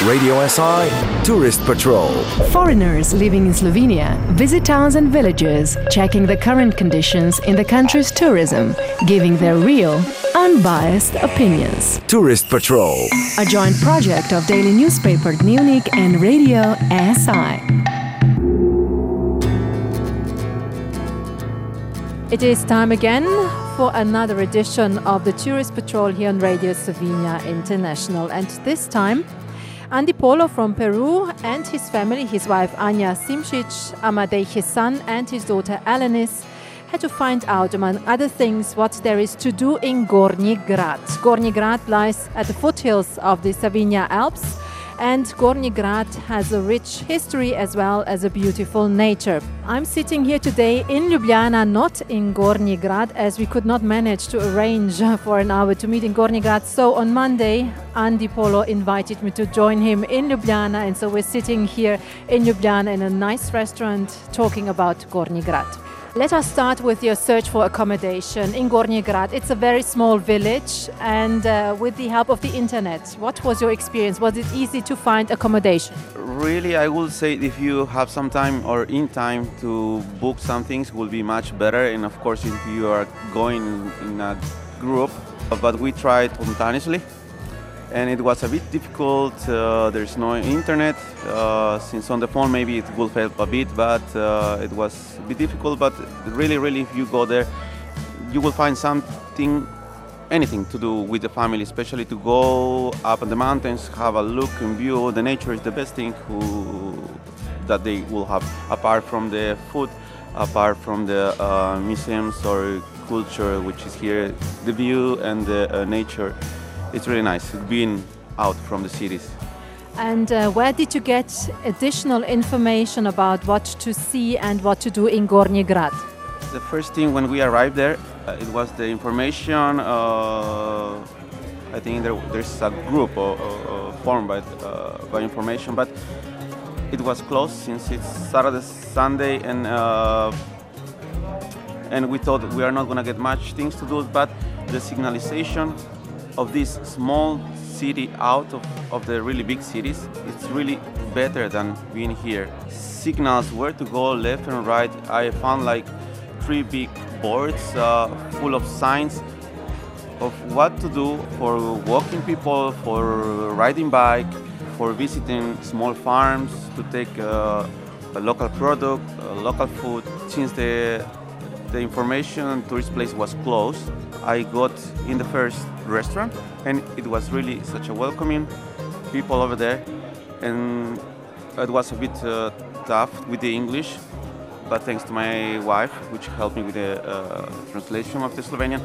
Radio SI Tourist Patrol. Foreigners living in Slovenia visit towns and villages, checking the current conditions in the country's tourism, giving their real, unbiased opinions. Tourist Patrol. A joint project of daily newspaper Dnevnik and Radio SI. It is time again for another edition of the Tourist Patrol here on Radio Slovenia International. And this time, Andy Polo from Peru and his family, his wife Anja Simšič, Amadej, his son, and his daughter Alaniss, had to find out, among other things, what there is to do in Gornji Grad. Gornji Grad lies at the foothills of the Savinja Alps and Gornji Grad has a rich history as well as a beautiful nature. I'm sitting here today in Ljubljana, not in Gornji Grad, as we could not manage to arrange for an hour to meet in Gornji Grad. So on Monday, Andy Polo invited me to join him in Ljubljana, and so we're sitting here in Ljubljana in a nice restaurant talking about Gornji Grad. Let us start with your search for accommodation in Gornji Grad. It's a very small village, and uh, with the help of the internet, what was your experience? Was it easy to find accommodation? Really, I would say if you have some time or in time to book some things, will be much better. And of course, if you are going in a group, but we tried spontaneously and it was a bit difficult. Uh, there's no internet. Uh, since on the phone maybe it will help a bit, but uh, it was a bit difficult. But really, really, if you go there, you will find something, anything to do with the family, especially to go up in the mountains, have a look and view. The nature is the best thing who, that they will have, apart from the food, apart from the uh, museums or culture, which is here, the view and the uh, nature it's really nice being out from the cities. And uh, where did you get additional information about what to see and what to do in Gornji Grad? The first thing when we arrived there, uh, it was the information. Uh, I think there, there's a group uh, uh, formed by, uh, by information, but it was closed since it's Saturday, Sunday, and and we thought we are not going to get much things to do, but the signalization of this small city out of, of the really big cities, it's really better than being here. Signals where to go left and right. I found like three big boards uh, full of signs of what to do for walking people, for riding bike, for visiting small farms, to take uh, a local product, local food. Since the the information tourist place was closed, I got in the first restaurant and it was really such a welcoming people over there and it was a bit uh, tough with the English but thanks to my wife which helped me with the uh, translation of the Slovenian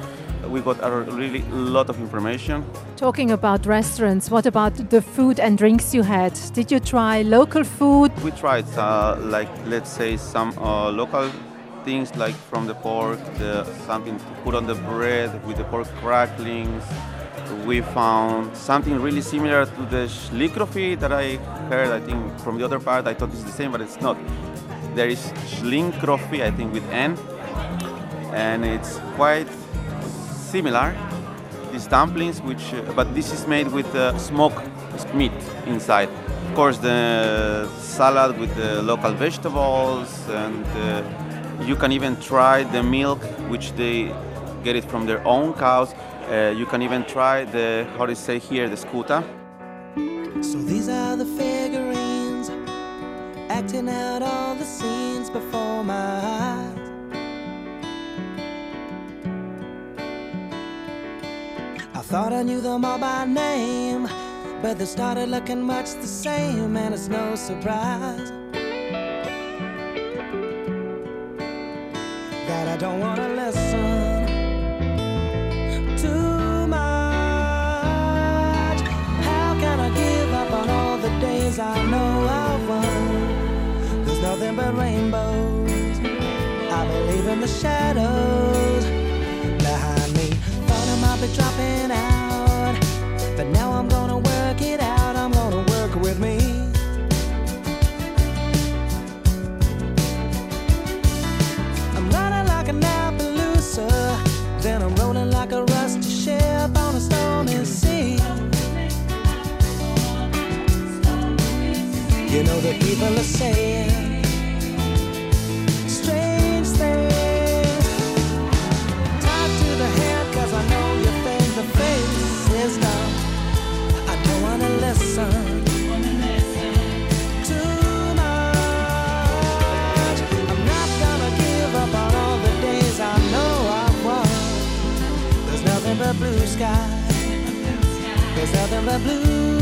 we got a really lot of information. Talking about restaurants what about the food and drinks you had? Did you try local food? We tried uh, like let's say some uh, local things like from the pork, the, something to put on the bread with the pork cracklings. We found something really similar to the schlinkrofi that I heard. I think from the other part, I thought it's the same, but it's not. There is schlinkrofi, I think, with N, and it's quite similar. These dumplings, which, uh, but this is made with uh, smoked meat inside. Of course, the salad with the local vegetables and. Uh, you can even try the milk, which they get it from their own cows. Uh, you can even try the, how do you say here, the skuta. So these are the figurines acting out all the scenes before my eyes. I thought I knew them all by name, but they started looking much the same, and it's no surprise. Don't wanna listen too much. How can I give up on all the days I know I've won? There's nothing but rainbows. I believe in the shadows behind me. Thought I might be dropping out, but now I'm gonna work it people are saying strange things. Tied to the I know you think the face is. I don't wanna listen too much. I'm not gonna give up on all the days I know I've won. There's nothing but blue sky. There's nothing but blue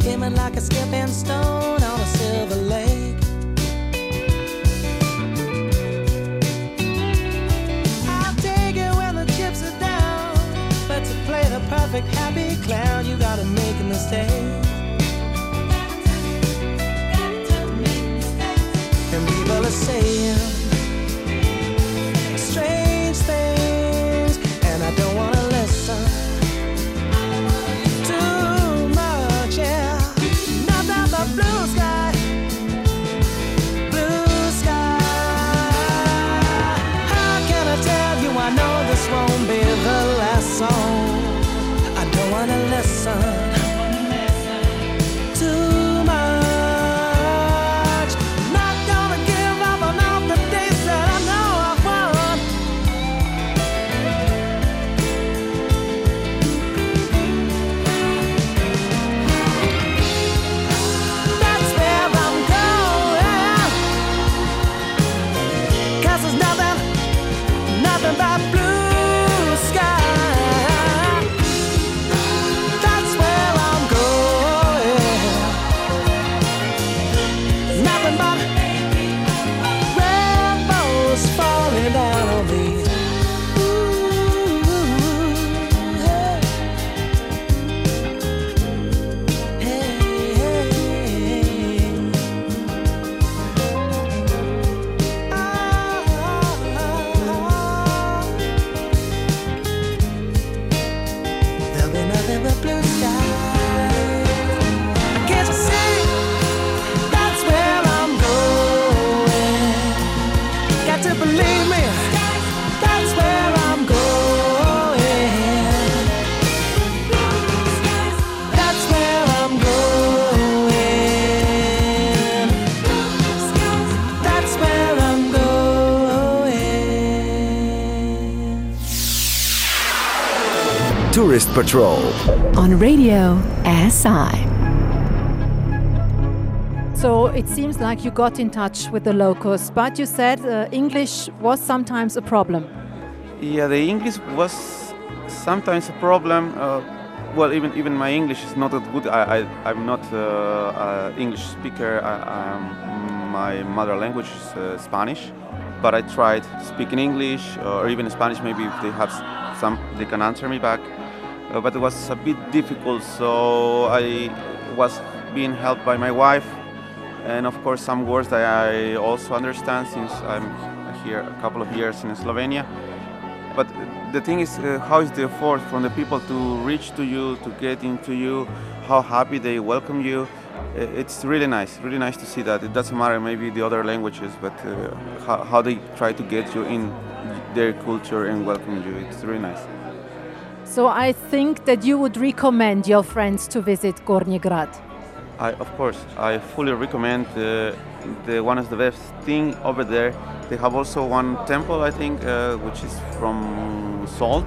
skimming like a skipping stone on a silver lake. I'll take it when the chips are down. But to play the perfect happy clown, you gotta make a mistake. And people are saying Tourist Patrol. On Radio SI. So it seems like you got in touch with the locals, but you said uh, English was sometimes a problem. Yeah, the English was sometimes a problem. Uh, well, even even my English is not that good. I, I I'm not uh, English speaker. I, my mother language is uh, Spanish, but I tried speaking English or even Spanish. Maybe if they have some, they can answer me back. Uh, but it was a bit difficult, so I was being helped by my wife, and of course some words that I also understand since I'm here a couple of years in Slovenia. But the thing is, uh, how is the effort from the people to reach to you, to get into you, how happy they welcome you? It's really nice, really nice to see that. It doesn't matter maybe the other languages, but uh, how, how they try to get you in their culture and welcome you. It's really nice. So I think that you would recommend your friends to visit Gornji Grad. I, of course, I fully recommend uh, the one of the best thing over there. They have also one temple, I think, uh, which is from salt,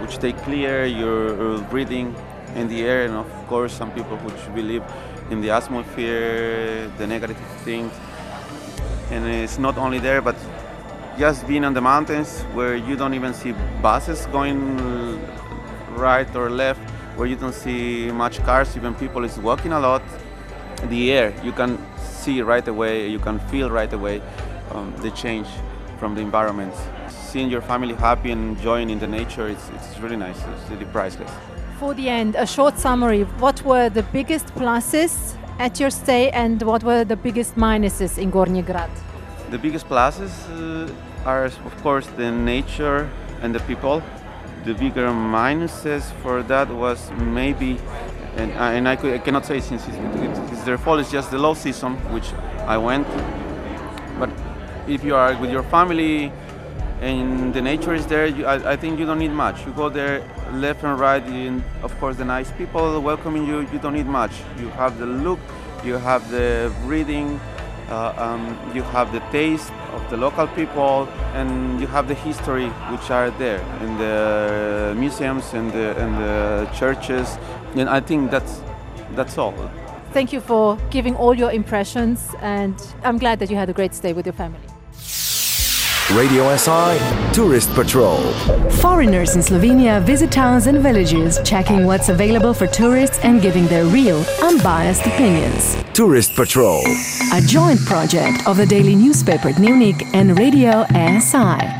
which they clear your breathing in the air, and of course, some people which believe in the atmosphere, the negative things. And it's not only there, but just being on the mountains where you don't even see buses going right or left, where you don't see much cars, even people is walking a lot. The air, you can see right away, you can feel right away um, the change from the environment. Seeing your family happy and enjoying in the nature, it's, it's really nice, it's really priceless. For the end, a short summary. What were the biggest pluses at your stay and what were the biggest minuses in Gornji Grad? The biggest pluses uh, are, of course, the nature and the people. The bigger minuses for that was maybe, and, I- and I, could, I cannot say since it's, it's their fault, it's just the low season, which I went. But if you are with your family, and the nature is there. You, I, I, think you don't need much. You go there left and right. and of course, the nice people welcoming you. You don't need much. You have the look, you have the breathing, uh, um, you have the taste of the local people, and you have the history which are there in the museums and the, and the churches. And I think that's that's all. Thank you for giving all your impressions, and I'm glad that you had a great stay with your family. Radio SI Tourist Patrol. Foreigners in Slovenia visit towns and villages, checking what's available for tourists and giving their real, unbiased opinions. Tourist Patrol. A joint project of the daily newspaper Dnevnik and Radio SI.